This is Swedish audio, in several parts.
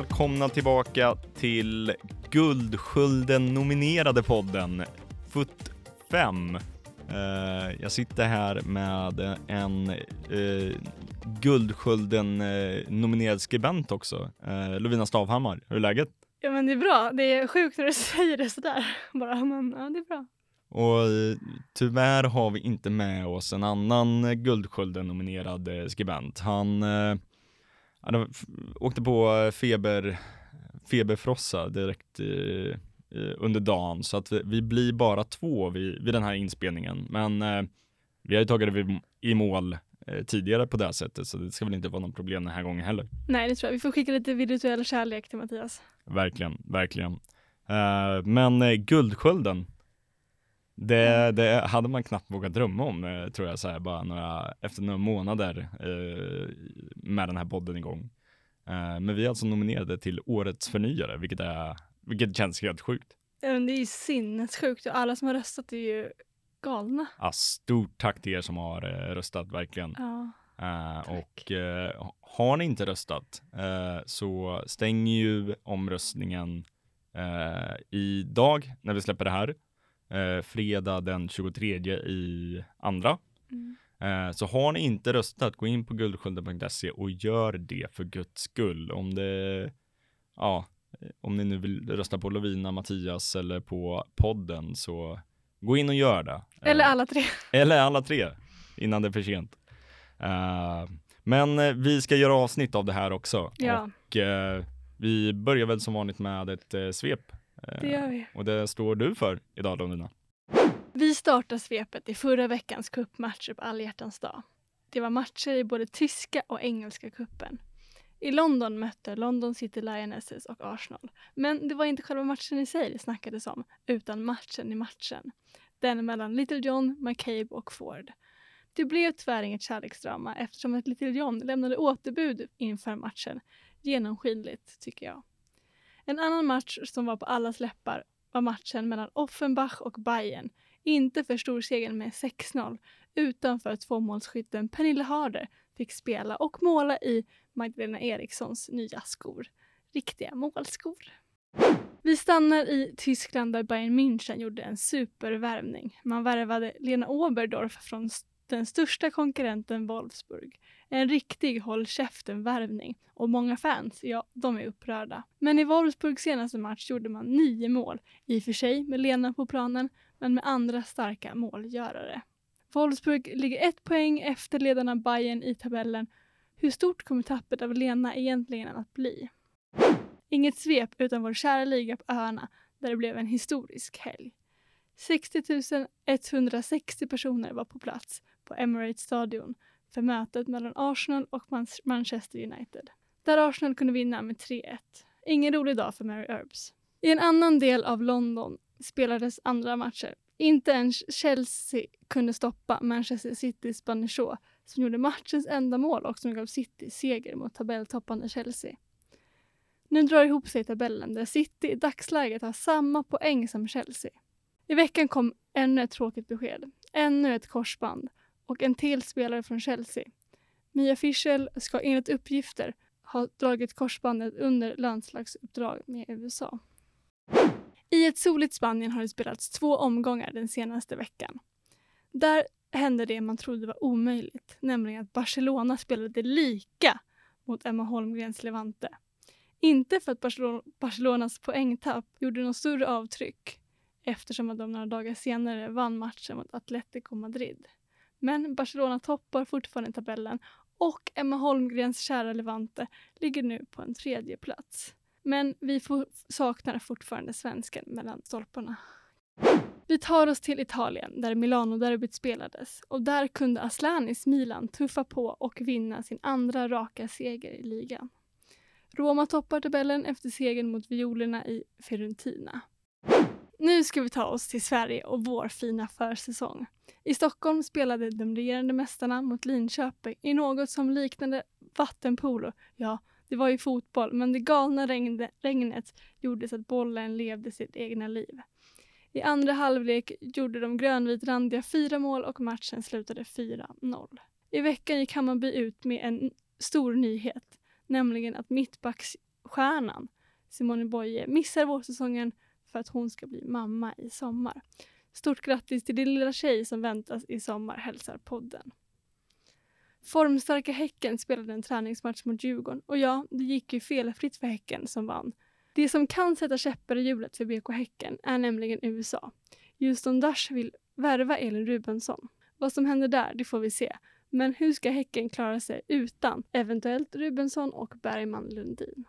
Välkomna tillbaka till Guldskölden-nominerade podden FUT 5. Eh, jag sitter här med en uh, Guldskölden-nominerad skribent också, Lovina Stavhammar. Hur är läget? Ja men det är bra. Det är sjukt när du säger det sådär bara, men ja, det är bra. Och tyvärr har vi inte med oss en annan Guldskölden-nominerad skribent. Han han åkte på feber, feberfrossa direkt eh, under dagen så att vi, vi, blir bara två vid, vid den här inspelningen. Men eh, vi har ju tagit det i mål eh, tidigare på det sättet så det ska väl inte vara något problem den här gången heller. Nej, det tror jag. Vi får skicka lite virtuell kärlek till Mattias. Verkligen, verkligen. Uh, men uh, Guldskölden, det, det, hade man knappt vågat drömma om eh, tror jag så här, bara några, efter några månader eh, med den här podden igång. Eh, men vi är alltså nominerade till Årets förnyare, vilket, är, vilket känns helt sjukt. Ja, det är ju sinnessjukt och alla som har röstat är ju galna. Ja, stort tack till er som har eh, röstat, verkligen. Ja, uh, och uh, har ni inte röstat uh, så stänger ju omröstningen idag när vi släpper det här eh, fredag den 23 i andra. Mm. Eh, så har ni inte röstat, gå in på guldskölden.se och gör det för guds skull. Om det, ja, om ni nu vill rösta på Lovina, Mattias eller på podden så gå in och gör det. Eller alla tre. Eller alla tre innan det är för sent. Uh, men uh, vi ska göra avsnitt av det här också. Ja. Och uh, vi börjar väl som vanligt med ett svep det gör vi. Och det står du för idag Lundina. Vi startar svepet i förra veckans cupmatcher på alla hjärtans dag. Det var matcher i både tyska och engelska kuppen. I London mötte London City Lionesses och Arsenal. Men det var inte själva matchen i sig det snackades om, utan matchen i matchen. Den mellan Little John, McCabe och Ford. Det blev tyvärr inget kärleksdrama eftersom att Little John lämnade återbud inför matchen. Genomskinligt, tycker jag. En annan match som var på allas läppar var matchen mellan Offenbach och Bayern. Inte för storsegern med 6-0 utan för att tvåmålsskytten Pernille Harder fick spela och måla i Magdalena Erikssons nya skor. Riktiga målskor. Vi stannar i Tyskland där Bayern München gjorde en supervärvning. Man värvade Lena Oberdorf från den största konkurrenten Wolfsburg. En riktig håll käften-värvning och många fans, ja, de är upprörda. Men i Wolfsburgs senaste match gjorde man nio mål, i och för sig med Lena på planen, men med andra starka målgörare. Wolfsburg ligger ett poäng efter ledarna Bayern i tabellen. Hur stort kommer tappet av Lena egentligen att bli? Inget svep utan vår kära liga på öarna där det blev en historisk helg. 60 160 personer var på plats på Emirates Stadion för mötet mellan Arsenal och Manchester United. Där Arsenal kunde vinna med 3-1. Ingen rolig dag för Mary Earps. I en annan del av London spelades andra matcher. Inte ens Chelsea kunde stoppa Manchester Citys Bunny som gjorde matchens enda mål och som gav City seger mot tabelltoppande Chelsea. Nu drar ihop sig tabellen där City i dagsläget har samma poäng som Chelsea. I veckan kom ännu ett tråkigt besked. Ännu ett korsband och en till spelare från Chelsea. Mia Fischel ska enligt uppgifter ha dragit korsbandet under landslagsuppdrag med USA. I ett soligt Spanien har det spelats två omgångar den senaste veckan. Där hände det man trodde var omöjligt, nämligen att Barcelona spelade lika mot Emma Holmgrens Levante. Inte för att Barcelonas poängtapp gjorde något större avtryck eftersom att de några dagar senare vann matchen mot Atletico Madrid. Men Barcelona toppar fortfarande tabellen och Emma Holmgrens kära Levante ligger nu på en tredje plats. Men vi saknar fortfarande svensken mellan stolparna. Vi tar oss till Italien där Milano-derbyt spelades och där kunde Aslanis Milan tuffa på och vinna sin andra raka seger i ligan. Roma toppar tabellen efter segern mot violerna i Fiorentina. Nu ska vi ta oss till Sverige och vår fina försäsong. I Stockholm spelade de regerande mästarna mot Linköping i något som liknade vattenpolo. Ja, det var ju fotboll, men det galna regnet gjorde så att bollen levde sitt egna liv. I andra halvlek gjorde de grönvitrandiga fyra mål och matchen slutade 4-0. I veckan gick Hammarby ut med en stor nyhet, nämligen att mittbacksstjärnan Simone Boye missar vårsäsongen för att hon ska bli mamma i sommar. Stort grattis till din lilla tjej som väntas i sommar, hälsar podden. Formstarka Häcken spelade en träningsmatch mot Djurgården och ja, det gick ju felfritt för Häcken som vann. Det som kan sätta käppar i hjulet för BK Häcken är nämligen USA. Houston Dash vill värva Elin Rubensson. Vad som händer där, det får vi se. Men hur ska Häcken klara sig utan eventuellt Rubensson och Bergman Lundin?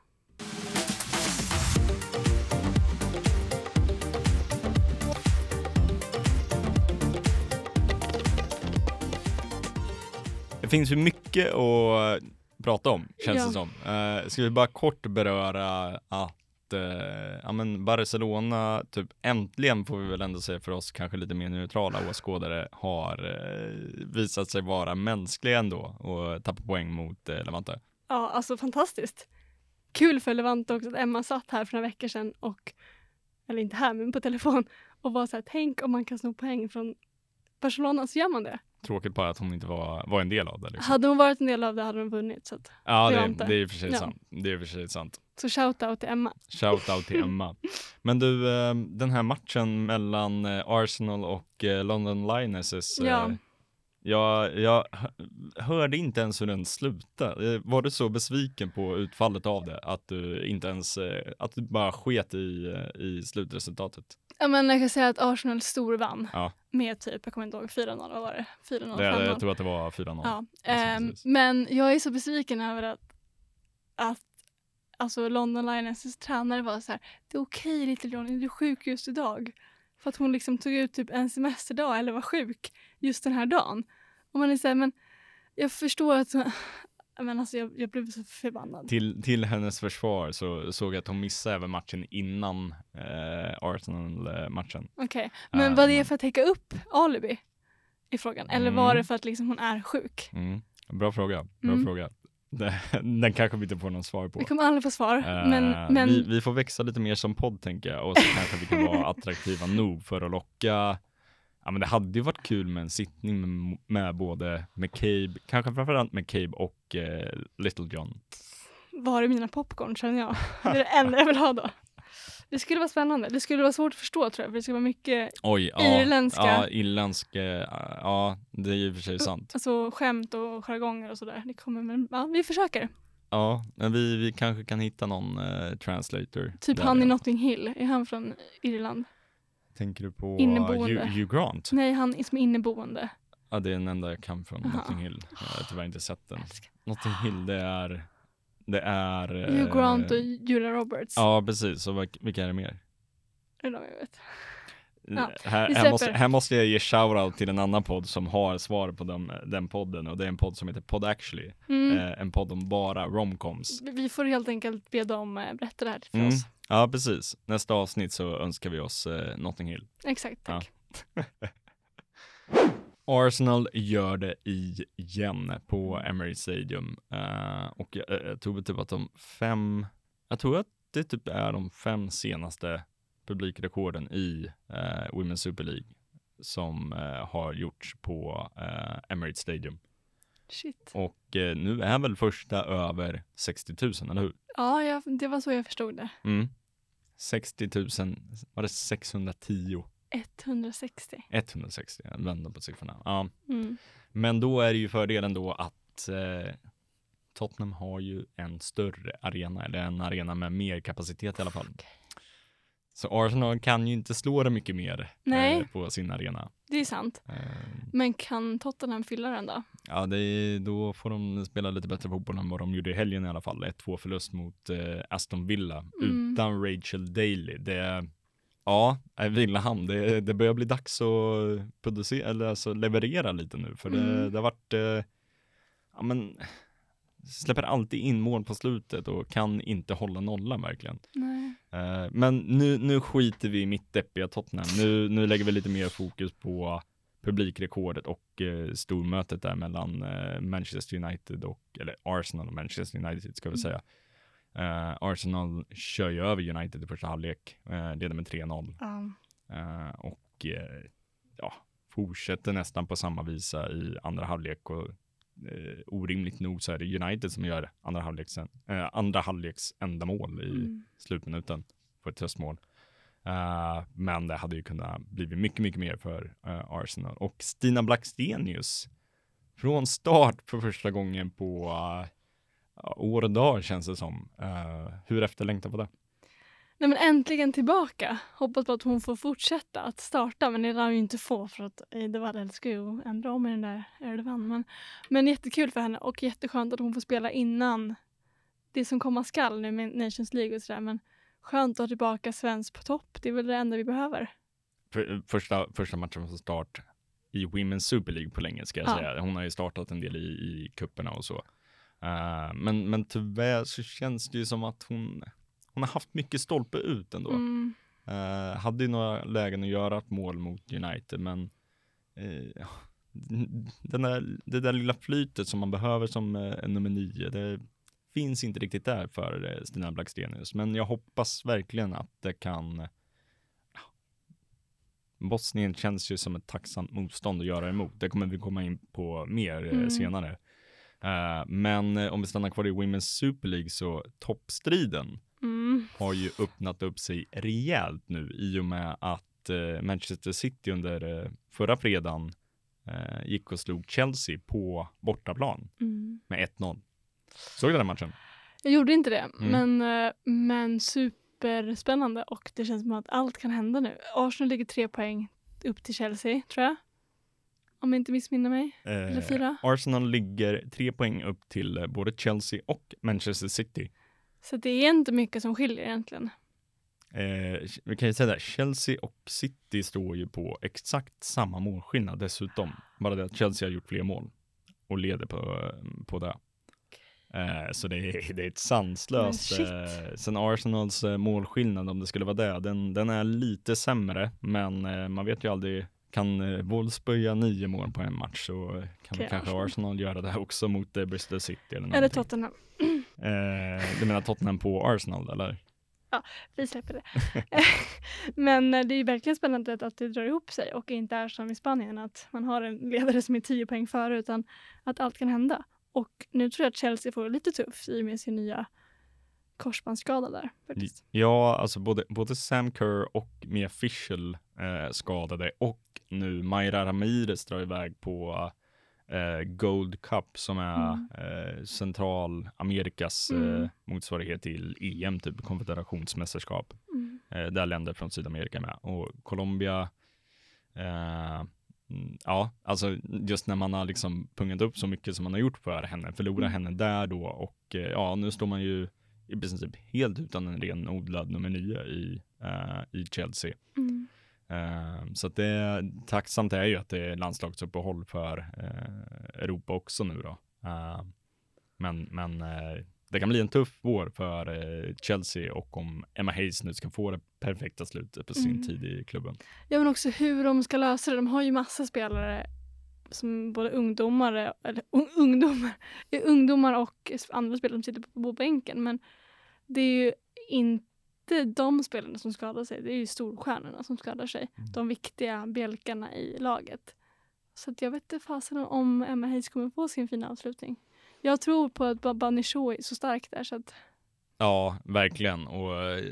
Finns ju mycket att prata om, känns Ja. det som. Uh, ska vi bara kort beröra att eh, ja, men Barcelona, typ äntligen får vi väl ändå säga för oss kanske lite mer neutrala åskådare, har eh, visat sig vara mänskliga ändå och tappa poäng mot uh, Levante. Ja, alltså fantastiskt. Kul för Levante också att Emma satt här för några veckor sedan och, eller inte här men på telefon och var så här, tänk om man kan sno poäng från Barcelona så gör man det. Tråkigt bara att hon inte var, var en del av det. Liksom. Hade hon varit en del av det hade hon vunnit. Så, att, Ja, det, Levante. det är för sig Ja. sant. Det är för sig sant. så shout out till Emma. Shout out till Emma. Men du, eh, den här matchen mellan eh, Arsenal och eh, London Lionesses. Ja. Jag, jag hö- hörde inte ens hur den slutade. Var du så besviken på utfallet av det att du inte ens, att du bara sket i, i slutresultatet? Ja, men jag kan säga att Arsenal storvann Ja. med typ, jag kommer inte ihåg, 4-0, vad var det? 4-0, Det, 5-0. jag tror att det var 4-0. Ja, Alltså, ehm, men jag är så besviken över att, att alltså London Lionesses tränare var så här, det är okej Little Johnny, du är sjuk just idag. För att hon liksom tog ut typ en semesterdag eller var sjuk just den här dagen. Och man är så här, men jag förstår att, men alltså jag, jag blev så förbannad. Till, till hennes försvar så såg jag att hon missade även matchen innan eh, Arsenal-matchen. Okej, Ja, men var det men- för att täcka upp alibi i frågan? Eller var Mm. det för att liksom hon är sjuk? Mm. Bra fråga. Bra Mm. fråga. Den kanske vi inte får någon svar på. Vi kommer aldrig få svar. Eh, men, men vi, vi får växa lite mer som podd tänker jag och så kanske vi kan vara attraktiva nog för att locka Ja men det hade ju varit kul med en sittning med, med både McCabe, kanske framförallt McCabe och eh, Little John. var är mina popcorn känner jag. Det är det enda jag vill ha då. Det skulle vara spännande. Det skulle vara svårt att förstå tror jag. För det skulle vara mycket Oj, ja. Irländska. Ja, irländsk, eh, ja det är ju i och för sig sant. alltså, skämt och jargonger och sådär. Det kommer men ja, vi försöker. Ja, men vi, vi kanske kan hitta någon eh, translator. Typ där. han i Notting Hill. Är han från Irland? Tänker du på Inneboende. Hugh, Hugh Grant? Nej, han som är inneboende. Ja, det är den enda jag kan från Aha. Notting Hill. Jag har tyvärr inte sett den. Notting Hill, det är... Det är... Hugh Grant och eh, Julia Roberts. Ja, precis. Och vilka- är det mer? Det är de jag vet. Ja, här, här, måste, här måste jag ge shoutout till en annan podd som har svar på dem, den podden och det är en podd som heter Pod Actually. Mm. Eh, en podd om bara romcoms. Vi- får helt enkelt be dem eh, berätta det här för Mm. oss. Ja, precis. Nästa avsnitt så önskar vi oss eh, Notting Hill. Exakt, tack. Arsenal gör det igen på Emirates Stadium. Eh, och jag, jag tror typ att de fem, jag tror att det typ är de fem senaste publikrekorden i eh, Women's Super League som eh, har gjorts på eh, Emirates Stadium. Shit. Och eh, nu är väl första över 60 000, eller hur? Ja, jag, det var så jag förstod det. Mm. 60 000, var det 610? 160. 160, jag vänder på siffrorna. Ja. Mm. Men då är det ju fördelen då att eh, Tottenham har ju en större arena, eller en arena med mer kapacitet i alla fall. Så Arsenal kan ju inte slå det mycket mer eh, på sin arena. Det är sant. Eh, Men kan Tottenham fylla den då? ja, är, då får de spela lite bättre fotboll än vad de gjorde i helgen i alla fall. 1-2 förlust mot eh, Aston Villa Mm. utan Rachel Daly. Det, ja, Villahamn, det, det börjar bli dags att producera, eller alltså leverera lite nu, för det, Mm. det har varit, eh, ja men, släpper alltid in mål på slutet och kan inte hålla nollan verkligen. Eh, men nu, nu skiter vi i mitt deppiga Tottenham. Nu, nu lägger vi lite mer fokus på publikrekordet och eh, stormötet där mellan eh, Manchester United och, eller Arsenal och Manchester United ska vi säga. Eh, Arsenal kör ju över United i första halvlek, leder med 3-0 Ja. eh, och ja, fortsätter nästan på samma visa i andra halvlek och eh, orimligt nog så är det United som gör andra halvleks, eh, andra halvleks enda mål i Mm. slutminuten för ett tröstmål. Eh, men det hade ju kunnat bli mycket, mycket mer för eh, Arsenal. Och Stina Blackstenius från start för första gången på uh, år och dag känns det som. Uh, hur efterlängtad var det? Nej men äntligen tillbaka. Hoppas på att hon får fortsätta att starta men det lär hon ju inte få för att Eidevall älskar ju att ändra om i den där elvan. Men, men jättekul för henne och jätteskönt att hon får spela innan det som komma skall nu med Nations League och sådär men skönt att ha tillbaka svensk på topp. Det är väl det enda vi behöver. För, första, första matchen från start i Women's Super League på länge ska jag Ja. säga. Hon har ju startat en del i, i kupperna och så. Uh, men, men tyvärr så känns det ju som att hon, hon har haft mycket stolpe ut ändå. Mm. Uh, hade ju några lägen att göra ett mål mot United, men uh, den där, det där lilla flytet som man behöver som uh, nummer nio, det finns inte riktigt där för uh, Stina Blackstenius. Men jag hoppas verkligen att det kan Bosnien känns ju som ett tacksamt motstånd att göra emot. Det kommer vi komma in på mer Mm. senare. Men om vi stannar kvar i Women's Super League så toppstriden. Har ju öppnat upp sig rejält nu i och med att eh, Manchester City under eh, förra fredagen eh, gick och slog Chelsea på bortaplan Mm. med 1-0. Såg du den matchen? Jag gjorde inte det, Mm. men, eh, men superspännande och det känns som att allt kan hända nu. Arsenal ligger tre poäng upp till Chelsea, tror jag. Om jag inte missminner mig. Eller Eh, fyra. Arsenal ligger tre poäng upp till eh, både Chelsea och Manchester City. Så det är inte mycket som skiljer egentligen. Eh, vi kan ju säga det, Chelsea och City står ju på exakt samma målskillnad dessutom. Bara det att Chelsea har gjort fler mål och leder på, på det. Eh, så det är, det är ett sanslöst, eh, sen Arsenals eh, målskillnad om det skulle vara det, den, den är lite sämre, men eh, man vet ju aldrig, kan eh, Wolves spöja nio mål på en match så kan väl kanske Arsenal. Göra det också mot Bristol City eller Eller. Tottenham. Eh, du menar Tottenham på Arsenal eller? Vi släpper det. men eh, det är ju verkligen spännande att, det drar ihop sig och inte är som i Spanien att man har en ledare som är tio poäng före utan att allt kan hända. Och nu tror jag att Chelsea får det lite tufft i och med sin nya korsbandsskada där. Faktiskt. Ja, alltså både, både Sam Kerr och Mia Fischel eh, skadade och nu Mayra Ramirez drar iväg på Gold Cup som är Mm. eh, Centralamerikas Mm. eh, motsvarighet till EM, typ konfederationsmästerskap. Mm. Eh, där länder från Sydamerika är med. Och Colombia, eh, mm, ja, alltså just när man har liksom pungat upp så mycket som man har gjort för henne, förlora Mm. henne där då och eh, ja, nu står man ju i princip helt utan en renodlad nummer nio i, eh, i Chelsea. Mm. Eh, så att det tacksamt är ju att det är landslagsuppehåll för eh, Europa också nu då. Eh, men men eh, det kan bli en tuff vår för eh, Chelsea och om Emma Hayes nu ska få det perfekta slutet på sin Mm. tid i klubben. Ja men också hur de ska lösa det. De har ju massa spelare som både ungdomar, eller un, ungdomar, ungdomar och andra spelare som sitter på, på bänken. Men det är ju inte de spelarna som skadar sig. Det är ju storstjärnorna som skadar sig. Mm. De viktiga bjälkarna i laget. Så att jag vet inte fasen om Emma Hayes kommer få sin fina avslutning. Jag tror på att Babani Shaw är så stark där så att Ja, verkligen. Och eh,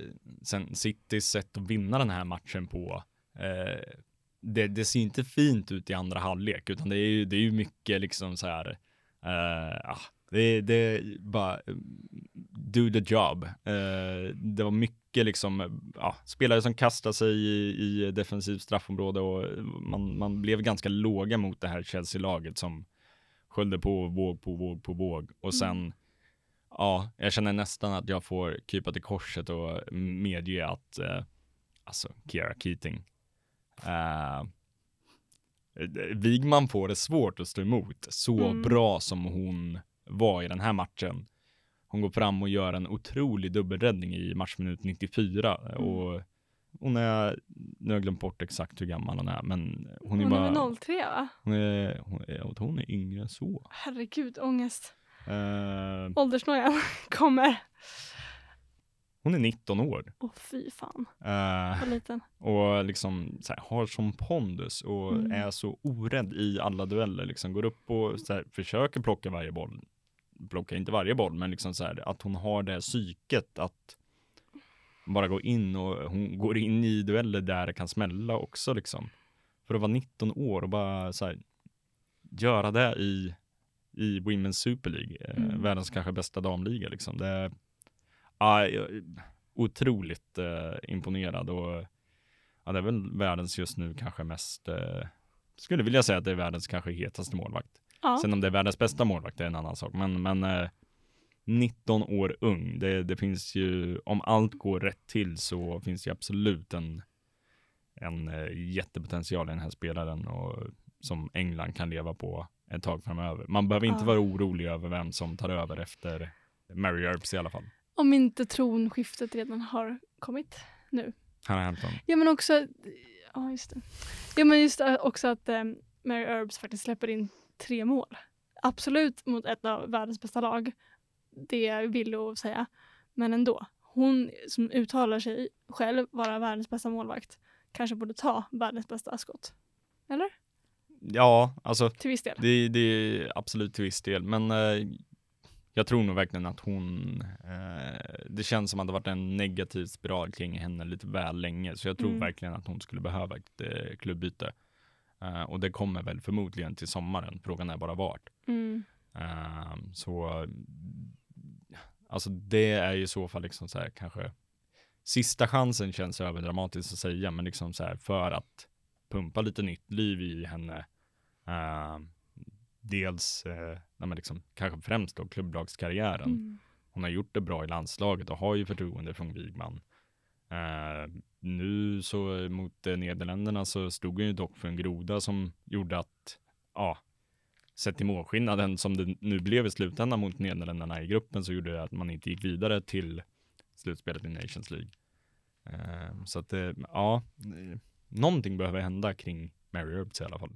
sen Citys sätt att vinna den här matchen på, eh, det, det ser inte fint ut i andra halvlek, utan det är ju, det är ju mycket liksom så här, eh, ah, det, det är bara eh, do the job. Eh, det var mycket liksom, eh, ja, spelare som kastade sig i, i defensivt straffområde och man, man blev ganska låga mot det här Chelsea-laget som sköljde på våg på våg på våg och sen Ja, jag känner nästan att jag får krypa till korset och medge att eh, alltså Kiara Keating eh, Wigman får det svårt att stå emot så Mm. bra som hon var i den här matchen. Hon går fram och gör en otrolig dubbelräddning i matchminut 94 och hon är, nu har jag glömt bort exakt hur gammal hon är, men hon hon är är bara, väl 03 va? hon är, hon är, hon är yngre än så. Herregud, ångest. Eh, Åldersnojan kommer. hon är 19 år. Åh fy fan, Eh, vad liten. och liksom så här, har som pondus och Mm. är så orädd i alla dueller. Liksom går upp och här, försöker plocka varje boll. Plockar inte varje boll, men liksom så här, att hon har det psyket att bara gå in och hon går in i dueller där det kan smälla också liksom. För att vara 19 år och bara så här, göra det i, i Women's Super League, eh, Mm. världens kanske bästa damliga liksom. Det är ja, otroligt eh, imponerad och ja, det är väl världens just nu kanske mest, eh, skulle vilja säga att det är världens kanske hetaste målvakt. Ja, Sen om det är världens bästa målvakt det är en annan sak, men, men eh, 19 år ung, det, det finns ju, om allt går rätt till så finns det ju absolut en, en eh, jättepotential i den här spelaren och som England kan leva på ett tag framöver. Man behöver inte Ja. vara orolig över vem som tar över efter Mary Earps i alla fall. om inte tronskiftet redan har kommit nu. Hanna Hampton. Ja men också, ja just det. Ja men just det, också att um, Mary Earps faktiskt släpper in tre mål. Absolut mot ett av världens bästa lag. Det vill jag säga. Men ändå. Hon som uttalar sig själv vara världens bästa målvakt kanske borde ta världens bästa skott. Eller? Ja, alltså Till viss del. Det, det är absolut till viss del, men eh, jag tror nog verkligen att hon, eh, det känns som att det varit en negativ spiral kring henne lite väl länge, så jag tror Mm. verkligen att hon skulle behöva ett eh, klubbyte. Eh, och det kommer väl förmodligen till sommaren, frågan är bara vart. Mm. Eh, så, alltså det är ju i så fall liksom så här kanske, sista chansen känns överdramatiskt att säga, men liksom så här för att pumpa lite nytt liv i henne. Eh, dels, eh, liksom, kanske främst då klubblagskarriären. Mm. Hon har gjort det bra i landslaget och har ju förtroende från Wigman. Eh, nu så mot eh, Nederländerna så stod hon ju dock för en groda som gjorde att, ja, sett till målskillnaden som det nu blev i slutändan mot Nederländerna i gruppen så gjorde det att man inte gick vidare till slutspelet i Nations League. Eh, så att, ja, någonting behöver hända kring Mary Earps i alla fall.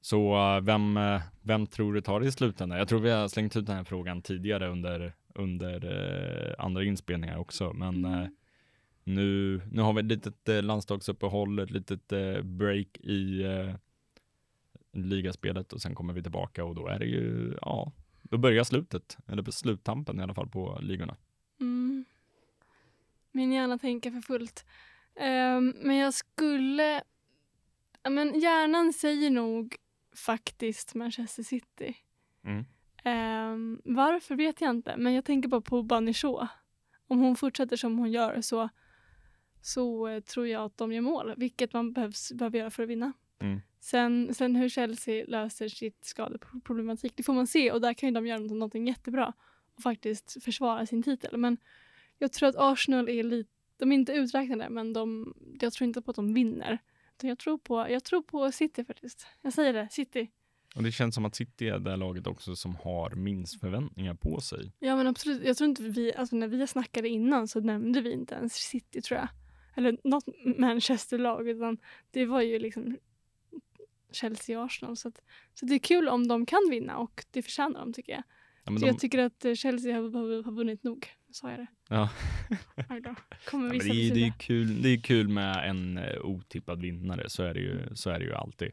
Så vem, vem tror du tar det i slutändan? Jag tror vi har slängt ut den här frågan tidigare under, under andra inspelningar också, men Mm. Nu, nu har vi ett litet eh, landslagsuppehåll, ett litet eh, break i eh, ligaspelet och sen kommer vi tillbaka och då är det ju, ja, då börjar slutet, eller på sluttampen i alla fall på ligorna. Mm. Min hjärna tänker för fullt. Ehm, men jag skulle... Men hjärnan säger nog faktiskt Manchester City. Mm. Ehm, varför vet jag inte, men jag tänker bara på Shaw. Om hon fortsätter som hon gör så, så eh, tror jag att de gör mål, vilket man behövs, behöver göra för att vinna. Mm. Sen, sen hur Chelsea löser sitt skadeproblematik, det får man se och där kan ju de göra något, någonting jättebra och faktiskt försvara sin titel. Men jag tror att Arsenal är lite, de är inte uträknade men de, jag tror inte på att de vinner. Jag tror, på, jag tror på City faktiskt. Jag säger det, City. Och det känns som att City är det laget också som har minst förväntningar på sig. Ja men absolut, jag tror inte vi, alltså när vi snackade innan så nämnde vi inte ens City tror jag. Eller något Manchester-lag utan det var ju liksom Chelsea och Arsenal. Så, att, så det är kul om de kan vinna och det förtjänar de tycker jag. Ja, de, jag tycker att eh, Chelsea har, har, har vunnit nog. Sa jag det? ja. Kommer Ja, vissa det, är, det, är kul, det är kul med en uh, otippad vinnare, så är det ju, så är det ju alltid.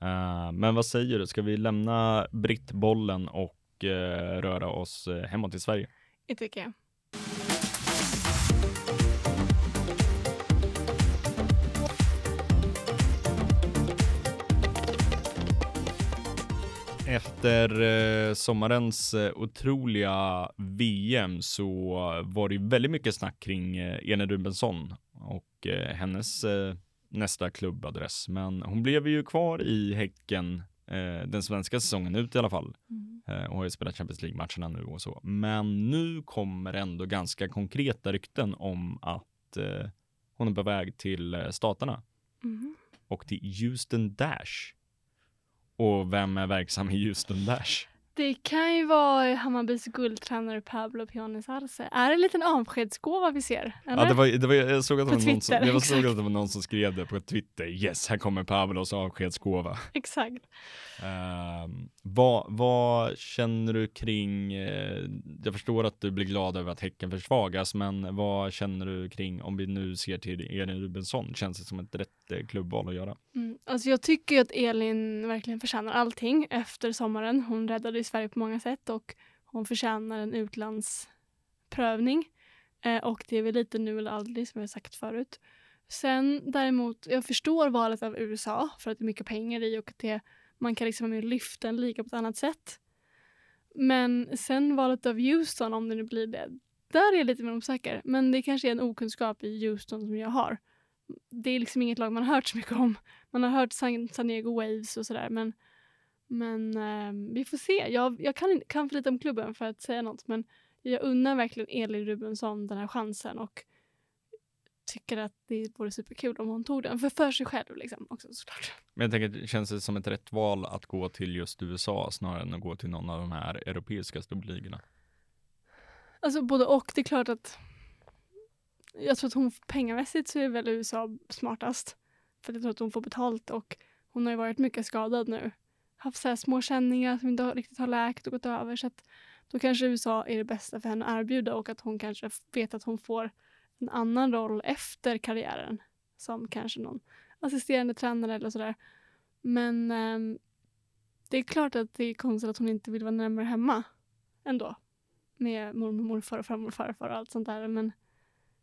Eh, men vad säger du, ska vi lämna brittbollen och eh, röra oss uh, hemåt till Sverige? Det tycker jag. Efter eh, sommarens eh, otroliga VM så var det väldigt mycket snack kring eh, Elin Rubensson och hennes nästa klubbadress. Men hon blev ju kvar i Häcken den svenska säsongen ut i alla fall Mm. och har ju spelat Champions League-matcherna nu och så. Men nu kommer ändå ganska konkreta rykten om att hon är på väg till staterna Mm. och till Houston Dash. Och vem är verksam i Houston Dash? Det kan ju vara Hammarbys guldtränare Pablo Piones Arce. Är det en liten avskedsgåva vi ser? Eller? Ja, det var, det var, jag såg att det var, någon som, jag såg att det var någon som skrev det på Twitter. Yes, här kommer Pavlos avskedsgåva. Exakt. Ehm, Vad, vad känner du kring, eh, jag förstår att du blir glad över att Häcken försvagas, men vad känner du kring, om vi nu ser till Elin Rubensson, känns det som ett rätt eh, klubbval att göra? Mm. Alltså jag tycker att Elin verkligen förtjänar allting efter sommaren. Hon räddade i Sverige på många sätt och hon förtjänar en utlandsprövning. Eh, och det är väl lite nu eller aldrig som jag sagt förut. Sen däremot, jag förstår valet av USA för att det är mycket pengar i och att det, man kan liksom lyfta en liga på ett annat sätt. Men sen valet av Houston, om det nu blir det, där är jag lite mer osäker. Men det kanske är en okunskap i Houston som jag har. Det är liksom inget lag man har hört så mycket om. Man har hört San, San Diego Waves och sådär men, men eh, vi får se. Jag, jag kan, kan för lite om klubben för att säga något men jag unnar verkligen Elin Rubensson den här chansen och tycker att det vore superkul om hon tog den. För, för sig själv liksom också såklart. Men jag tänker, känns det som ett rätt val att gå till just USA snarare än att gå till någon av de här europeiska storligorna? Alltså både och. Det är klart att jag tror att hon pengamässigt så är väl USA smartast. För jag tror att hon får betalt och hon har ju varit mycket skadad nu. Haft så här små känningar som inte riktigt har läkt och gått över. Så att då kanske USA är det bästa för henne att erbjuda och att hon kanske vet att hon får en annan roll efter karriären. Som kanske någon assisterande tränare eller sådär. Men eh, det är klart att det är konstigt att hon inte vill vara närmare hemma ändå. Med mormor, morfar och farmor och farfar och allt sånt där. Men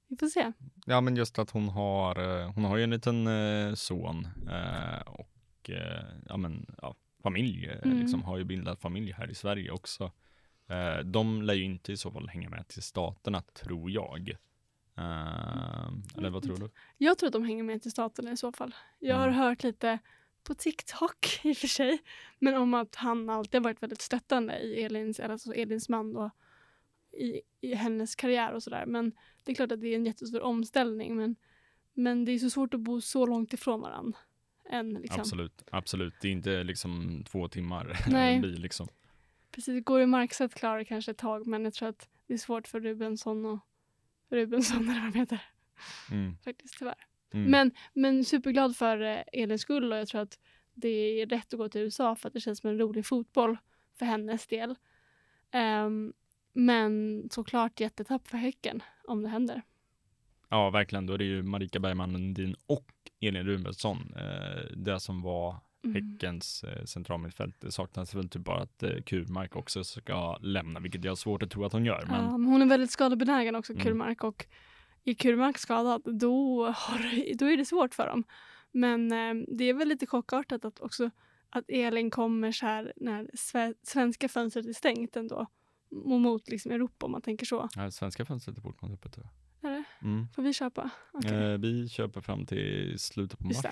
vi får se. Ja, men just att hon har, eh, hon har ju en liten eh, son eh, och eh, ja, men, ja, familj, eh, mm. liksom, har ju bildat familj här i Sverige också. Eh, de lär ju inte i så fall hänga med till staterna, tror jag. eller vad tror du? Jag tror att de hänger med till staterna i så fall. Jag har mm. hört lite på TikTok i och för sig, men om att han alltid varit väldigt stöttande i Elins, alltså Elins man och i, i hennes karriär och sådär. Men det är klart att det är en jättestor omställning. Men, men det är så svårt att bo så långt ifrån varandra. Än, liksom. Absolut, absolut. Det är inte liksom två timmar Nej. bil liksom. Precis, det går ju Markstedt klarar kanske ett tag men jag tror att det är svårt för Rubensson och Rubensson eller vad de heter. Mm. Faktiskt tyvärr. Mm. Men, men superglad för eh, Elins skull och jag tror att det är rätt att gå till USA för att det känns som en rolig fotboll för hennes del. Um, men såklart jättetapp för Häcken om det händer. Ja, verkligen. Då är det ju Marika Bergman Lundin och Elin Rubensson. Eh, det som var mm. Häckens eh, centralmittfält. Det saknas väl typ bara att eh, Kurmark också ska lämna, vilket jag har svårt att tro att hon gör. Men... Ja, men hon är väldigt skadebenägen också, mm. Kurmark. Och är Kurmark skadad, då, har, då är det svårt för dem. Men eh, det är väl lite chockartat att också att Elin kommer så här när svenska fönstret är stängt ändå mot liksom Europa om man tänker så. Ja, svenska fönstret är fortfarande öppet. Det? Mm. Får vi köpa? Okay. Eh, vi köper fram till slutet på mars.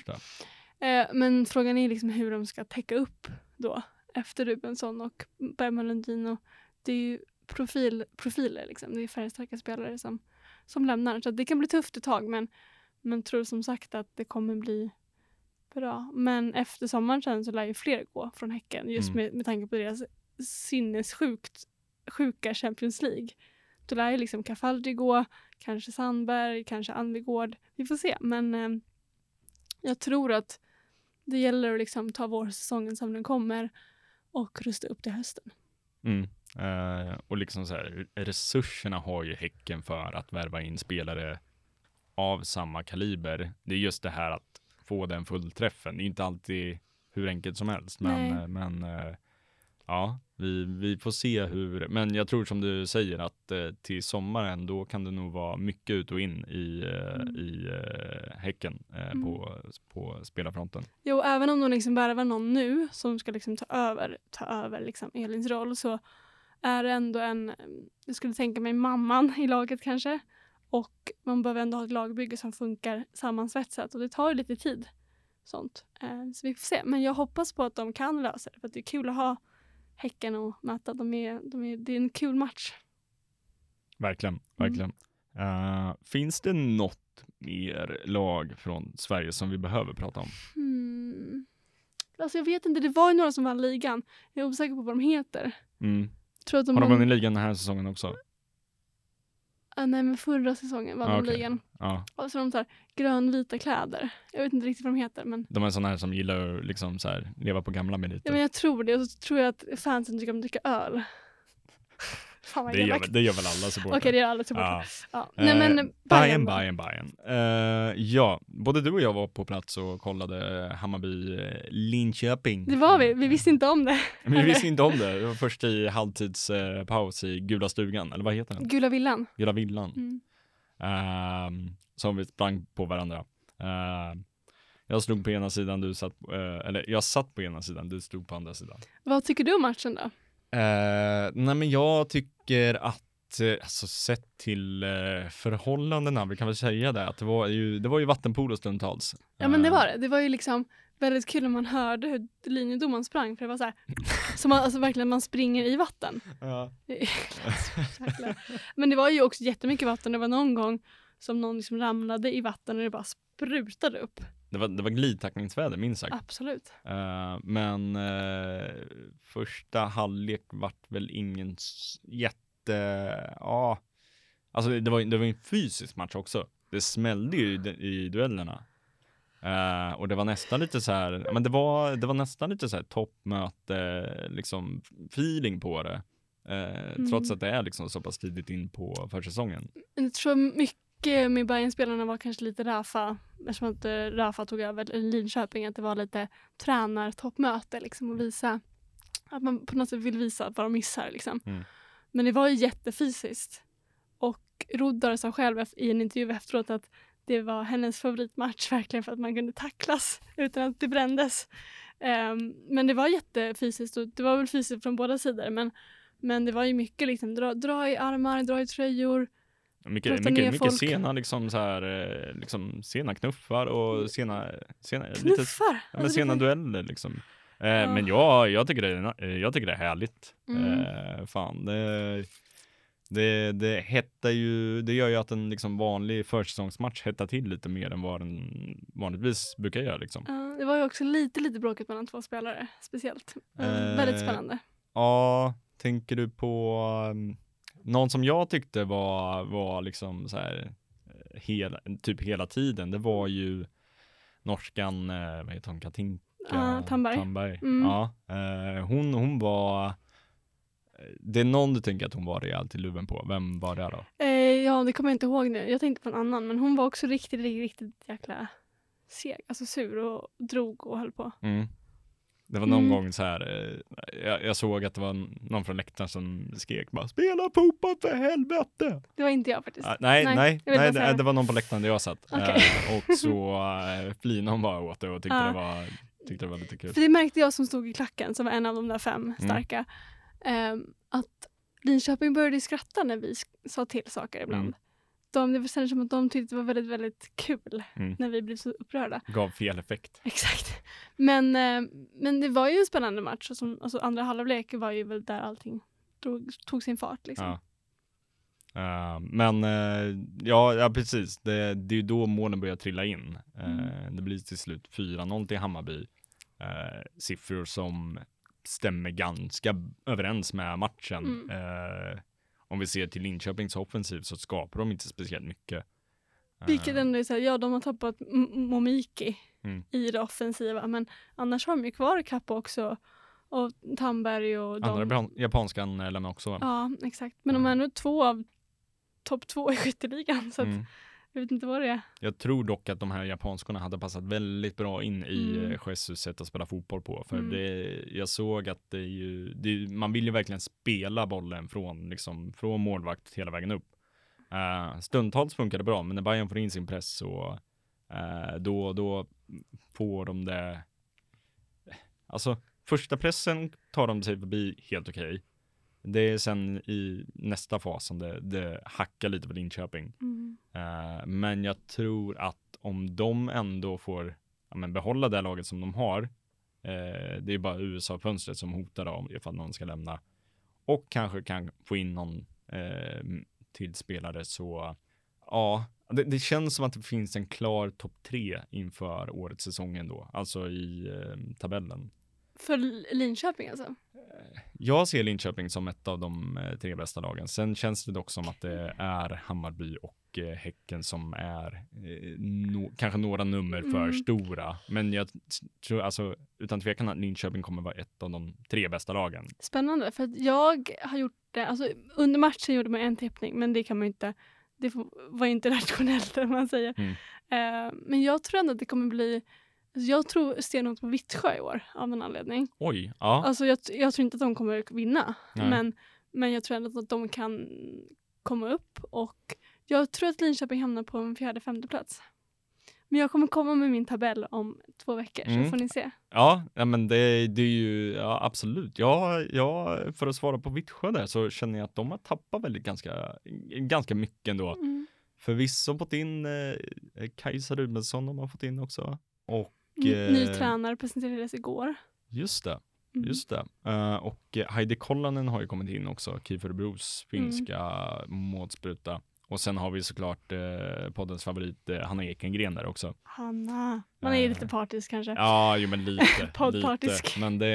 Eh, men frågan är liksom hur de ska täcka upp då efter Rubensson och Bergman Lundin. Det är ju profil, profiler, liksom. det är färgstarka spelare som, som lämnar. Så det kan bli tufft ett tag men, men tror som sagt att det kommer bli bra. Men efter sommaren sen så lär ju fler gå från Häcken just mm. med, med tanke på deras sinnessjukt sjuka Champions League. Då lär ju liksom Cafaldi gå, kanske Sandberg, kanske Anvegård. Vi får se, men eh, jag tror att det gäller att liksom ta vårsäsongen som den kommer och rusta upp till hösten. Mm. Uh, och liksom så här, resurserna har ju Häcken för att värva in spelare av samma kaliber. Det är just det här att få den fullträffen. Det är inte alltid hur enkelt som helst, men, eh, men uh, Ja, vi, vi får se hur, men jag tror som du säger att eh, till sommaren då kan det nog vara mycket ut och in i, eh, mm. i eh, Häcken eh, mm. på, på spelarfronten. Jo, även om de liksom värvar någon nu som ska liksom ta över, ta över liksom Elins roll så är det ändå en, jag skulle tänka mig mamman i laget kanske. Och man behöver ändå ha ett lagbygge som funkar sammansvetsat och det tar ju lite tid. Sånt. Eh, så vi får se. Men jag hoppas på att de kan lösa det för det är kul att ha Häcken och möta. De är, de är, det är en kul match. Verkligen, mm. verkligen. Mm. Uh, finns det något mer lag från Sverige som vi behöver prata om? Mm. Alltså jag vet inte, det var ju några som vann ligan. Jag är osäker på vad de heter. Mm. Tror att de har de vunnit ligan den här säsongen också? Ah, nej men förra säsongen vann Ah, de okej. ligan. Ja, Och så har de så här grönvita kläder. Jag vet inte riktigt vad de heter men, de är sådana här som gillar att liksom så här, leva på gamla meriter. ja, men jag tror det. Och så tror jag att fansen tycker om att dricka öl. Fan vad det, gör, det gör väl alla supportrar? Okej det gör alla supportrar. Ja. Ja. Nej men Eh, Bayern Bayern? Bayern, Bayern. Eh, ja, både du och jag var på plats och kollade Hammarby eh, Linköping. Det var vi, vi visste inte om det. Vi visste inte om det. Det var först i halvtidspaus eh, i Gula stugan, eller vad heter den? Gula villan. Gula villan. Mm. Ehm, som vi sprang på varandra. Ehm, jag stod på ena sidan, du satt, eller jag satt på ena sidan, du stod på andra sidan. Vad tycker du om matchen då? Eh, nej men jag tycker att, eh, alltså sett till eh, förhållandena, vi kan väl säga det, att det var ju, det var ju vattenpolo stundtals. Ja men det Eh, var det. Det var ju liksom väldigt kul när man hörde hur linjedomaren sprang för det var så här, som man, alltså verkligen man springer i vatten. Ja. Men det var ju också jättemycket vatten. Det var någon gång som någon liksom ramlade i vatten och det bara sprutade upp. Det var, det var glidtackningsväder minst sagt. Absolut. Eh, men eh, första halvlek vart väl ingen jätte, ja, alltså det var, det var en fysisk match också. Det smällde ju i, i duellerna. Eh, och det var nästan lite så här, men det var, det var nästan lite så här toppmöte, liksom feeling på det. Trots Mm. att det är liksom så pass tidigt in på försäsongen. Jag tror mycket med Bayern-spelarna var kanske lite Rafa, eftersom att eh, Rafa tog över Linköping, att det var lite tränartoppmöte liksom och visa att man på något sätt vill visa vad de missar liksom. Mm. Men det var ju jättefysiskt. Och Roddar sa själv i en intervju efteråt att det var hennes favoritmatch verkligen för att man kunde tacklas utan att det brändes. Ehm, men det var jättefysiskt och det var väl fysiskt från båda sidor men, men det var ju mycket liksom dra, dra i armar, dra i tröjor. Mycket, Prata mycket, mycket folk. sena liksom så här, eh, liksom sena knuffar och sena, sena lite Knuffar! Ja, men Alltså, sena det- dueller liksom. Eh, Ja. Men jag, jag, tycker det är, eh, jag tycker det är härligt. Mm. Eh, fan, det, det, det hettar ju, det gör ju att en liksom vanlig försäsongsmatch hettar till lite mer än vad den vanligtvis brukar göra liksom. Ja, det var ju också lite, lite bråkigt mellan två spelare, speciellt. Eh, väldigt spännande. Ja, tänker du på um, någon som jag tyckte var, var liksom så här eh, hela, typ hela tiden, det var ju norskan, eh, vad heter hon, Katinka Ja, Tamberg. Mm. Ja, eh, hon, hon var, det är någon du tänker att hon var rejält i luven på, vem var det då? Eh, ja, det kommer jag inte ihåg nu. Jag tänkte på en annan, men hon var också riktigt, riktigt, riktigt jäkla seg, alltså sur och drog och höll på. Mm. Det var någon Mm. gång så här, eh, jag, jag såg att det var någon från läktaren som skrek bara spela fotboll för helvete! Det var inte jag faktiskt. Ah, nej, Nej, nej, nej, det, det. var någon på läktaren där jag satt. Okej. Eh, och så uh, flinade hon bara åt det och tyckte, Ja. det var, tyckte det var lite kul. För det märkte jag som stod i klacken, som var en av de där fem starka, ehm, att Linköping började skratta när vi sa till saker ibland. Mm. De, det kändes som att de tyckte det var väldigt, väldigt kul Mm. när vi blev så upprörda. Gav fel effekt. Exakt. Men, eh, men det var ju en spännande match. Och som, alltså andra halvlek var ju väl där allting drog, tog sin fart. Liksom. Ja. Eh, men eh, ja, ja, precis. Det, det är ju då målen börjar trilla in. Eh, Mm. Det blir till slut 4-0 till Hammarby. Siffror som stämmer ganska överens med matchen. Mm. Om vi ser till Linköpings offensiv så skapar de inte speciellt mycket. Vilket Eh, ändå är så här, ja de har tappat Momiki Mm. i det offensiva. Men annars har de ju kvar Kappa också. Och Tamberg och de. Andra japan- japanskan eh, lämnar också. Ja, exakt. Men de är ändå två av topp två i skytteligan. Så att, Mm. Jag vet inte vad det är. Jag tror dock att de här japanskorna hade passat väldigt bra in i Mm. mm. Jesus sätt att spela fotboll på. För Mm. det, jag såg att det ju, det, man vill ju verkligen spela bollen från, liksom, från målvakt hela vägen upp. Uh, stundtals funkar det bra, men när Bayern får in sin press så eh, då, då får de det. Alltså första pressen tar de sig förbi helt okej. Det är sen i nästa fas som det, det hackar lite på Linköping. Mm. Eh, men jag tror att om de ändå får ja, men behålla det laget som de har, eh, det är bara USA-fönstret som hotar dem ifall någon ska lämna, och kanske kan få in någon eh, till spelare så, ja, det, det känns som att det finns en klar topp tre inför årets säsong ändå, alltså i tabellen. För Linköping alltså? Jag ser Linköping som ett av de eh, tre bästa lagen. Sen känns det dock som att det är Hammarby och eh, Häcken som är eh, no, kanske några nummer för Mm. stora. Men jag tror alltså utan tvekan att Linköping kommer vara ett av de tre bästa lagen. Spännande, för att jag har gjort det, alltså under matchen gjorde man en tippning, men det kan man inte, det var inte rationellt om man säger. Mm. Eh, men jag tror ändå att det kommer bli, jag tror stenhårt på Vittsjö i år av någon anledning. Oj, ja. Alltså jag, jag tror inte att de kommer vinna, Nej. men, men jag tror ändå att de kan komma upp och jag tror att Linköping hamnar på en fjärde, femte plats. Men jag kommer komma med min tabell om två veckor Mm. så får ni se. Ja, ja men det, det är ju, ja absolut. Ja, ja, för att svara på Vittsjö där så känner jag att de har tappat väldigt ganska, ganska mycket ändå. Mm. Förvisso fått in eh, Kajsa Rubensson de har fått in också. Och Ny, ny eh, tränare presenterades igår. Just det, Mm. just det. Eh, och eh, Heidi Kollanen har ju kommit in också, Kieferbros Mm. finska målspruta. Och sen har vi såklart eh, poddens favorit eh, Hanna Ekengren där också. Hanna. Man är ju Eh, lite partisk kanske. Ja, jo men lite. Poddpartisk. lite. Men det,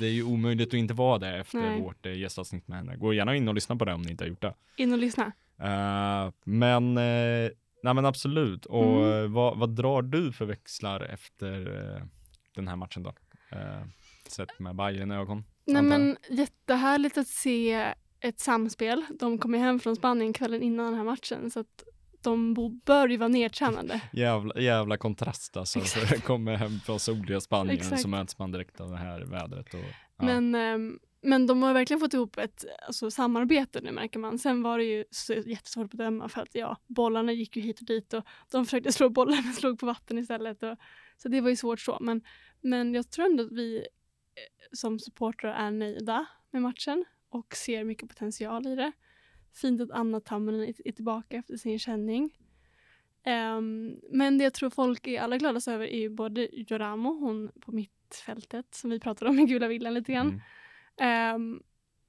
det är ju omöjligt att inte vara det efter Nej. vårt eh, gästavsnitt med henne. Gå gärna in och lyssna på det om ni inte har gjort det. In och lyssna. Eh, men, eh, nej men absolut. Och Mm. eh, vad, vad drar du för växlar efter eh, den här matchen då? Eh, sett med Bayern ögon. Nej men jättehärligt att se ett samspel. De kom ju hem från Spanien kvällen innan den här matchen så att de bör ju vara nedtränade. Jävla, jävla kontrast alltså. Exakt. Kommer hem från soliga Spanien Exakt. så möts man direkt av det här vädret. Och, ja. Men, ehm, men de har verkligen fått ihop ett alltså, samarbete nu märker man. Sen var det ju så jättesvårt att bedöma för att ja, bollarna gick ju hit och dit och de försökte slå bollar men slog på vatten istället. Och, så det var ju svårt så. Men, men jag tror ändå att vi eh, som supportrar är nöjda med matchen och ser mycket potential i det. Fint att Anna Tamminen är tillbaka efter sin känning. Um, men det jag tror folk är allra gladast över är ju både Joramo, hon på mittfältet som vi pratade om i Gula villan lite grann. Mm. Ehm,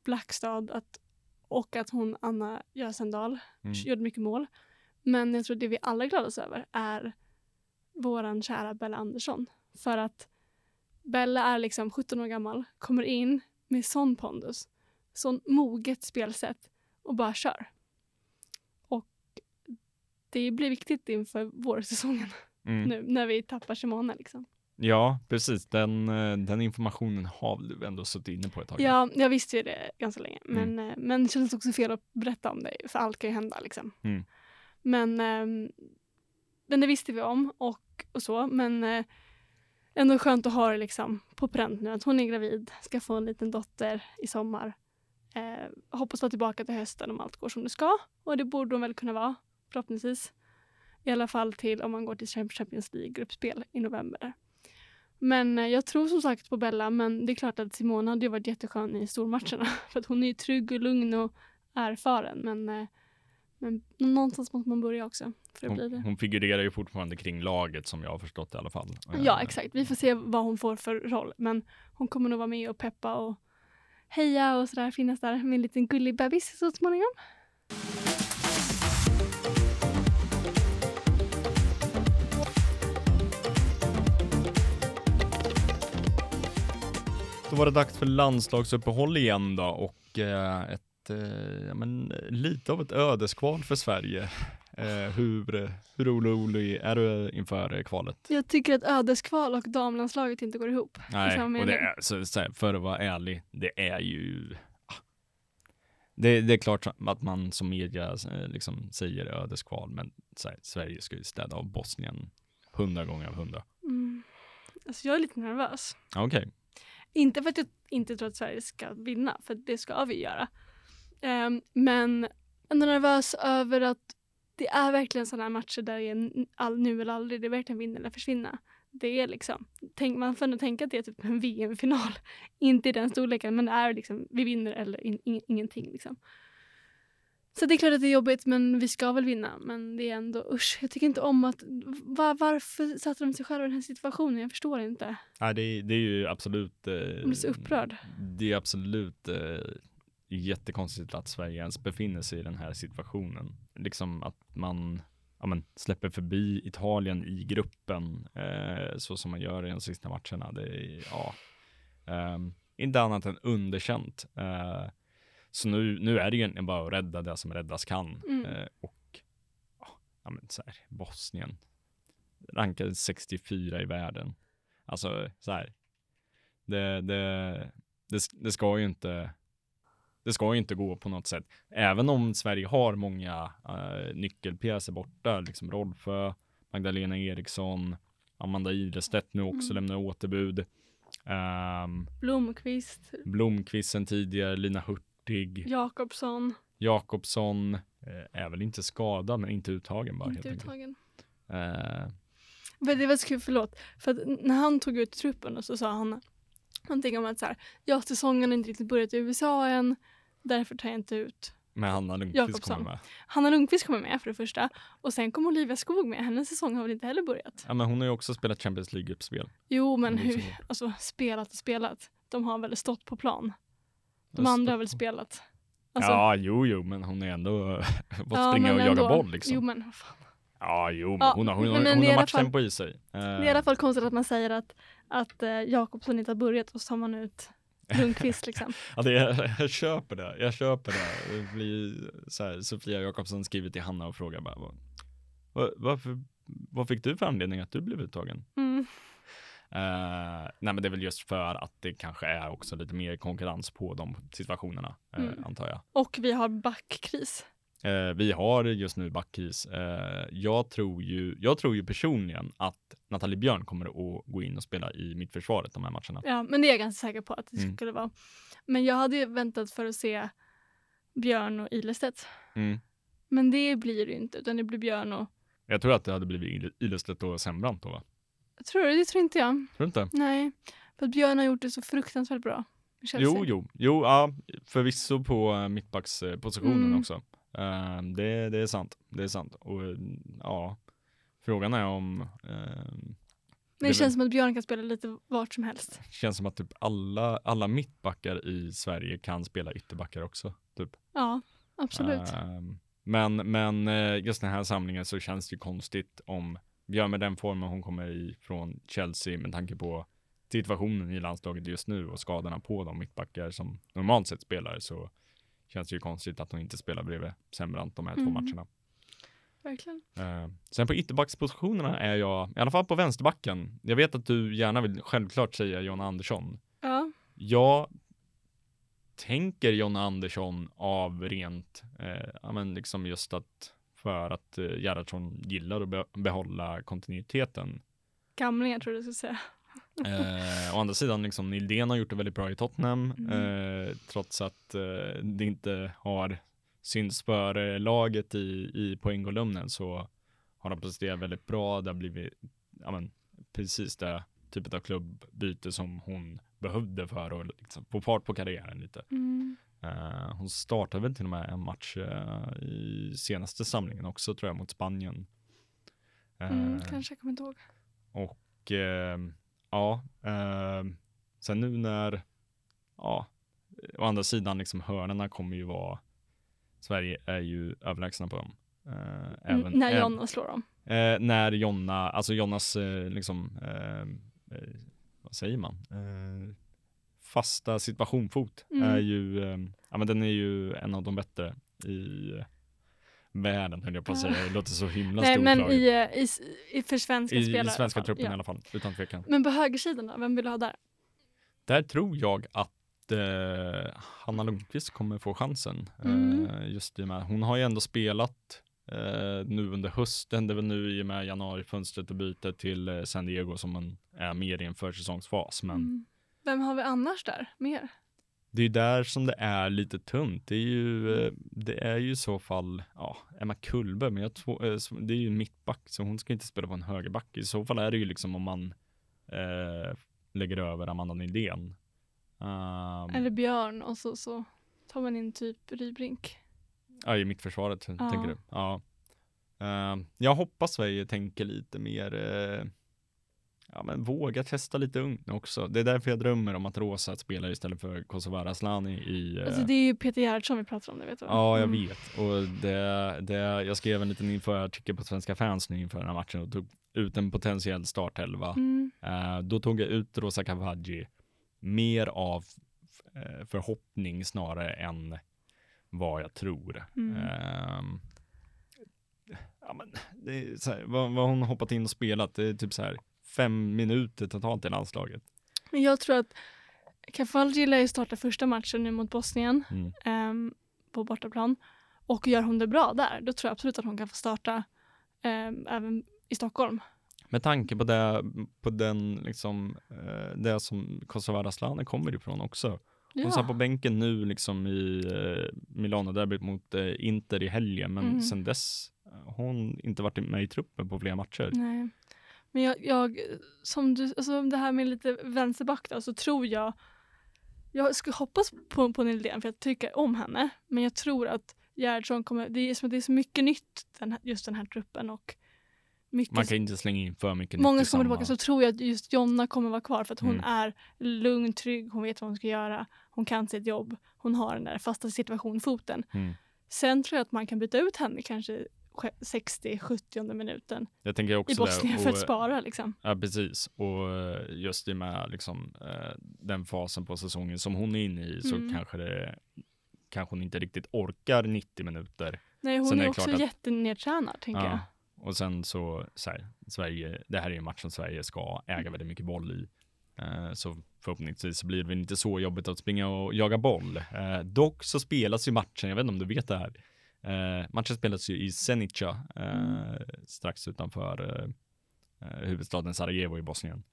Blackstad att, och att hon, Anna Jösendal, Mm. gjorde mycket mål. Men jag tror det vi alla är gladast över är våran kära Bella Andersson. För att Bella är liksom 17 år gammal, kommer in med sån pondus, sån moget spelsätt och bara kör. Och det blir viktigt inför vårsäsongen Mm. nu när vi tappar Simone. Liksom. Ja, precis. Den, eh, den informationen har du ändå suttit inne på ett tag. Ja, jag visste ju det ganska länge. Mm. Men, eh, men det kändes också fel att berätta om det, för allt kan ju hända. Liksom. Mm. Men, ehm, men det visste vi om och, och så. Men eh, ändå skönt att ha det liksom på pränt nu. Att hon är gravid, ska få en liten dotter i sommar. Eh, hoppas vara tillbaka till hösten om allt går som det ska. Och det borde hon väl kunna vara, förhoppningsvis. I alla fall till om man går till Champions League-gruppspel i november. Men eh, jag tror som sagt på Bella, men det är klart att Simona hade ju varit jätteskön i stormatcherna. För att hon är ju trygg och lugn och erfaren. Men, eh, men någonstans måste man börja också för att bli Hon, det. hon figurerar ju fortfarande kring laget som jag har förstått i alla fall. Ja, Eh, exakt. Vi får se vad hon får för roll. Men hon kommer nog vara med och peppa och heja och sådär. Finnas där med en liten gullig bebis så småningom. Då var det dags för landslagsuppehåll igen då och eh, ett, eh, ja, men, lite av ett ödeskval för Sverige. Eh, hur, hur orolig är du inför kvalet? Jag tycker att ödeskval och damlandslaget inte går ihop. Nej, och det är, så, så här, för att vara ärlig, det är ju ah. det, det är klart att man som media liksom säger ödeskval, men här, Sverige ska ju städa av Bosnien hundra gånger av hundra. Mm. Alltså jag är lite nervös. Okej, inte för att jag inte tror att Sverige ska vinna, för det ska vi göra. Um, men ändå nervös över att det är verkligen sådana här matcher där det är all, nu eller aldrig. Det är verkligen vinna eller försvinna. Det är liksom, tänk, man får nog tänka att det är typ en VM-final. Inte i den storleken, men det är liksom, vi vinner eller in, in, ingenting. Liksom. Så det är klart att det är jobbigt, men vi ska väl vinna. Men det är ändå, usch, jag tycker inte om att, var, varför satte de sig själva i den här situationen? Jag förstår inte. Nej, det, det är ju absolut. Eh, Jag blir så upprörd. Det är absolut eh, jättekonstigt att Sverige ens befinner sig i den här situationen. Liksom att man ja, men, släpper förbi Italien i gruppen eh, så som man gör i de sista matcherna. Det är, ja, ehm, inte annat än underkänt. Eh, så nu, nu är det egentligen bara att rädda det som räddas kan. Mm. Eh, och ja, men så här, Bosnien rankade 64 i världen. Alltså så här, det, det, det, det ska ju inte det ska ju inte gå på något sätt. Även om Sverige har många uh, nyckelpjäser borta, liksom Rolfö, Magdalena Eriksson, Amanda Ilestedt nu också Mm. lämnar återbud. Um, Blomqvist, Blomqvist sen tidigare, Lina Hurtig, Jakobsson, Jakobsson, eh, är väl inte skadad men inte uttagen bara inte uttagen. Eh, Men det var så kul, förlåt. För att när han tog ut truppen och så sa han någonting om att så här, ja säsongen har inte riktigt börjat i USA än, därför tar jag inte ut. men Hanna Lundqvist Jakobsson. kommer med. Hanna Lundqvist kommer med för det första och sen kommer Olivia Skog med. Hennes säsong har väl inte heller börjat? Ja men hon har ju också spelat Champions League-gruppspel. Jo, men hur, så. alltså spelat och spelat. De har väl stått på plan. De andra har väl spelat. Alltså, ja, jo, jo, men hon är ändå fått ja, springa och jaga ändå. boll liksom. Jo, men fan. Ja, jo, men Ja, hon har, hon men- hon i har matchtempo i sig. Eh, Det är i alla fall konstigt att man säger att, att eh, Jakobsson inte har börjat och så tar man ut Lundqvist liksom. ja, det är, jag köper det, jag köper det. det blir, så här, Sofia Jakobsson skriver till Hanna och frågar bara, vad, vad, varför, vad fick du för anledning att du blev uttagen? Mm. Eh, nej men det är väl just för att det kanske är också lite mer konkurrens på de situationerna, eh, Mm. antar jag. Och vi har backkris. Eh, vi har just nu backkris. Jag, tror ju, jag tror ju personligen att Nathalie Björn kommer att gå in och spela i mittförsvaret de här matcherna. Ja, men det är jag ganska säker på att det Mm. skulle vara. Men jag hade ju väntat för att se Björn och Ilestedt. Mm. Men det blir det ju inte, utan det blir Björn och... Jag tror att det hade blivit Il- Ilestedt och Sembrant då va? Jag tror det, det tror inte jag. Tror du inte? Nej, för att Björn har gjort det så fruktansvärt bra. Jo, jo, jo, ja, förvisso på eh, mittbackspositionen Mm. också. Eh, det, det är sant, det är sant. Och eh, ja, frågan är om eh, Men det det känns som att Björn kan spela lite vart som helst. känns som att typ alla, alla mittbackar i Sverige kan spela ytterbackar också. Typ. Ja, absolut. Ehm, men, men eh, just den här samlingen så känns det konstigt om Björn med den formen hon kommer i från Chelsea med tanke på situationen i landslaget just nu och skadorna på de mittbackar som normalt sett spelar så känns det ju konstigt att hon inte spelar bredvid Sembrant de här två Mm. matcherna. Verkligen. Eh, sen på ytterbackspositionerna är jag, i alla fall på vänsterbacken, jag vet att du gärna vill självklart säga Jonna Andersson. Ja, Jag tänker Jonna Andersson av rent, eh, ja men liksom just att för att eh, Gerhardsson gillar att be- behålla kontinuiteten. gamlingar tror du skulle säga. Eh, å andra sidan, liksom Nildén har gjort det väldigt bra i Tottenham, Mm. eh, trots att eh, det inte har synts för eh, laget i, i poängkolumnen så har de presterat väldigt bra. Det har blivit ja, men, precis det typet av klubbbyte som hon behövde för att liksom, få fart på karriären lite. Mm. Eh, hon startade väl till och med en match eh, i senaste samlingen också tror jag mot Spanien. Eh, Mm, kanske, jag kommer inte ihåg. och eh, ja, sen nu när, ja, å andra sidan liksom hörnorna kommer ju vara, Sverige är ju överlägsna på dem. Även, Mm, när Jonna slår dem. när Jonna, alltså Jonnas liksom, vad säger man? Eh, fasta situationfot Mm. är ju, eh, ja men den är ju en av de bättre i världen höll jag på att säga. Det låter så himla Nej, men i, eh, i, i, för svenska I, spelare. i svenska truppen Ja. i alla fall, utan tvekan. Men på högersidan då? Vem vill du ha där? Där tror jag att eh, Hanna Lundqvist kommer få chansen. Mm. Eh, just i och med, hon har ju ändå spelat eh, nu under hösten, det är väl nu i och med januarifönstret och bytet till eh, San Diego som man är mer i en försäsongsfas. Men Mm. Vem har vi annars där? Mer? det är ju där som det är lite tunt. Det är ju, eh, det är ju i så fall, ja, Emma Kullberg, men jag eh, det är ju mittback, så hon ska inte spela på en högerback. I så fall är det ju liksom om man eh, lägger över Amanda Nydén. Um, Eller Björn och så, så tar man in typ Rybrink. Ja, i mittförsvaret Ja. tänker du? Ja. Eh, jag hoppas Sverige tänker lite mer, eh, ja men våga testa lite ungt också. Det är därför jag drömmer om att Rosa spelar istället för Kosovare Asllani i eh, Alltså det är ju Peter Gerhardsson vi pratar om, det vet du? Ja, jag Mm. vet. Och det, det, jag skrev en liten införartikel på Svenska fans nu inför den här matchen och tog ut en potentiell startelva. Mm. Eh, då tog jag ut Rosa Cavaggi mer av eh, förhoppning snarare än vad jag tror. Mm. Ehm, ja, men här, vad, vad hon hoppat in och spelat, det är typ så här fem minuter totalt i landslaget. Men jag tror att Kafalji lär ju starta första matchen nu mot Bosnien Mm. ehm, på bortaplan. Och gör hon det bra där, då tror jag absolut att hon kan få starta ehm, även i Stockholm. Med tanke på det, på den liksom, eh, det som Kosovare Asllani kommer ifrån också. Hon satt på bänken nu liksom i eh, Milano derbyt mot eh, Inter i helgen, men Mm. sen dess har hon inte varit med i truppen på flera matcher. Nej. Men jag, jag som du, alltså det här med lite vänsterback då, så tror jag, jag skulle hoppas på, på Nildén för jag tycker om henne, men jag tror att Gerhardsson kommer, det är det är så mycket nytt den här, just den här truppen och mycket, Man kan inte slänga in för mycket många kommer tillbaka så tror jag att just Jonna kommer vara kvar för att hon Mm. är lugn, trygg, hon vet vad hon ska göra, hon kan sitt jobb, hon har den där fasta situationfoten. Mm. Sen tror jag att man kan byta ut henne kanske 60-70 minuten Jag tänker också i Bosnien det. för att och- spara liksom. Ja, precis. Och eh, just i med liksom, eh, den fasen på säsongen som hon är inne i så Mm. kanske det kanske hon inte riktigt orkar 90 minuter. Nej, hon Sen är är också att- jättenedtränad tänker jag. Ja. Och sen så, så här, Sverige, det här är en match som Sverige ska äga väldigt mycket boll i. Eh, så förhoppningsvis blir det inte så jobbigt att springa och jaga boll. Eh, dock så spelas ju matchen, jag vet inte om du vet det här. Eh, matchen spelas ju i Zenica, eh, Mm. strax utanför eh, eh, huvudstaden Sarajevo i Bosnien.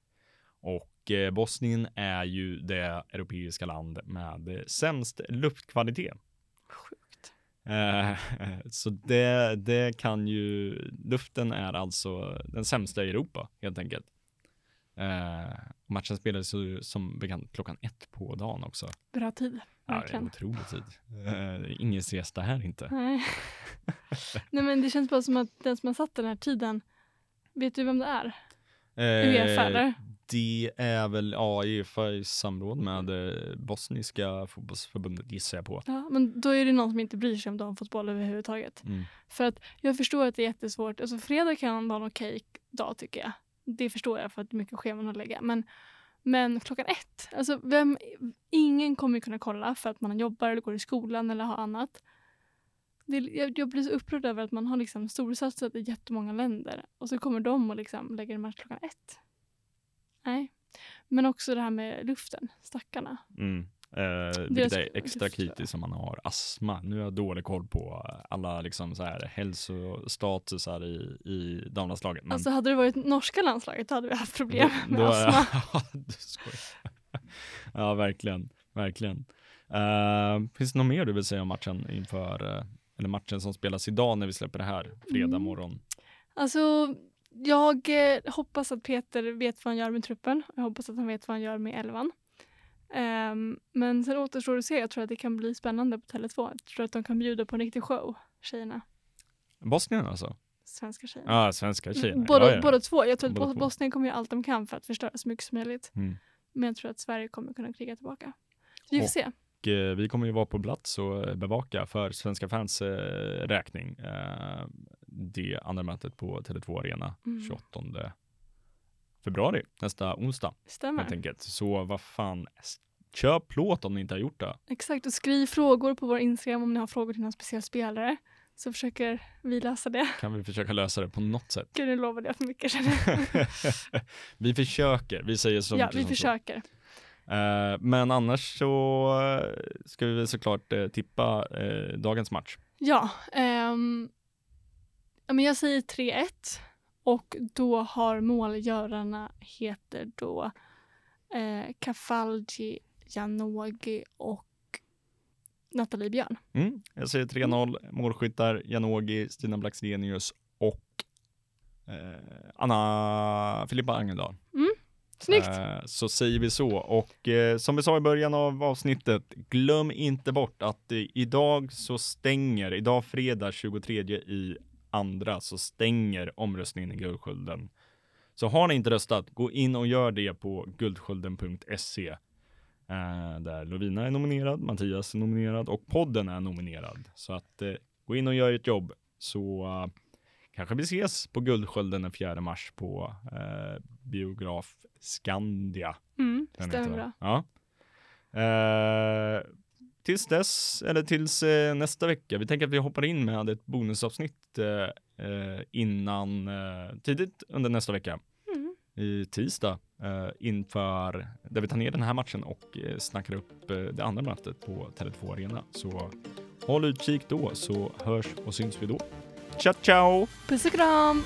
Och eh, Bosnien är ju det europeiska land med sämst luftkvalitet. Sjukt. Eh, så det, det kan ju, luften är alltså den sämsta i Europa helt enkelt. Eh, matchen spelades ju som bekant klockan ett på dagen också. Bra tid, Ja, det är verkligen. otrolig tid. Eh, ingen siesta här inte. Nej. Nej men det känns bara som att den som har satt den här tiden, vet du vem det är? Uefa, eller? Det är väl ja, Uefa i samråd med eh, bosniska fotbollsförbundet gissar jag på. Ja, men då är det någon som inte bryr sig om damfotboll överhuvudtaget. Mm. För att jag förstår att det är jättesvårt. Alltså fredag kan vara en okej dag tycker jag. Det förstår jag för att det är mycket scheman att lägga. Men, men klockan ett, alltså vem, ingen kommer kunna kolla för att man jobbar eller går i skolan eller har annat. Det, jag, jag blir så upprörd över att man har liksom storsatsat i jättemånga länder och så kommer de och liksom lägger en match klockan ett. Nej. Men också det här med luften, stackarna. Mm. Eh, vilket är extra kritiskt om man har astma. Nu har jag dålig koll på alla liksom så här hälsostatusar i, i damlandslaget. Men Alltså hade det varit norska landslaget hade vi haft problem med då- astma. du skojar. ja, verkligen. Verkligen. Eh, finns det något mer du vill säga om matchen inför, eh, eller matchen som spelas idag när vi släpper det här, fredag Mm. morgon? Alltså, jag eh, hoppas att Peter vet vad han gör med truppen. Jag hoppas att han vet vad han gör med elvan. Ehm, men sen återstår det att se. Jag tror att det kan bli spännande på Tele2. Jag tror att de kan bjuda på en riktig show, tjejerna. Bosnien alltså? Svenska tjejerna. Ja, svenska tjejerna. Båda, ja, ja. båda två. Jag tror att Båda. Bosnien kommer göra allt de kan för att förstöra så mycket som möjligt. Mm. Men jag tror att Sverige kommer kunna kriga tillbaka. Vi får Och- se. Eh, vi kommer ju vara på plats och eh, bevaka för svenska fans eh, räkning eh, det andra mötet på Tele2 Arena Mm. 28 februari, nästa onsdag Stämmer. helt enkelt. Så vad fan, köp plåt om ni inte har gjort det. Exakt. Och skriv frågor på vår Instagram om ni har frågor till någon speciell spelare. Så försöker vi lösa det. Kan vi försöka lösa det på något sätt. Gud, nu lovade jag för mycket. känner vi försöker, vi säger så ja, vi som så. försöker. Eh, men annars så eh, ska vi såklart eh, tippa dagens match. Ja, men jag säger 3-1 och då har målgörarna heter då eh, Kafalji, Janogy och Nathalie Björn. Mm, jag säger 3-0, målskyttar Janogy, Stina Blackstenius och eh, Anna Filippa Angeldal. Snyggt! Eh, så säger vi så. Och eh, som vi sa i början av avsnittet, glöm inte bort att eh, idag så stänger, idag fredag 23 i andra så stänger omröstningen i Guldskölden. Så har ni inte röstat, gå in och gör det på guldskölden.se. Eh, där Lovina är nominerad, Mattias är nominerad och podden är nominerad. Så att eh, gå in och gör ert jobb så eh, kanske vi ses på Guldskölden den 4 mars på eh, biograf Skandia. Mm, stämmer bra. Ja. Tills dess, eller tills eh, nästa vecka. Vi tänker att vi hoppar in med ett bonusavsnitt eh, eh, innan, eh, tidigt under nästa vecka. Mm. I tisdag eh, inför, där vi tar ner den här matchen och eh, snackar upp eh, det andra mötet på Tele2 Arena. Så håll utkik då så hörs och syns vi då. Ciao ciao! Puss och kram!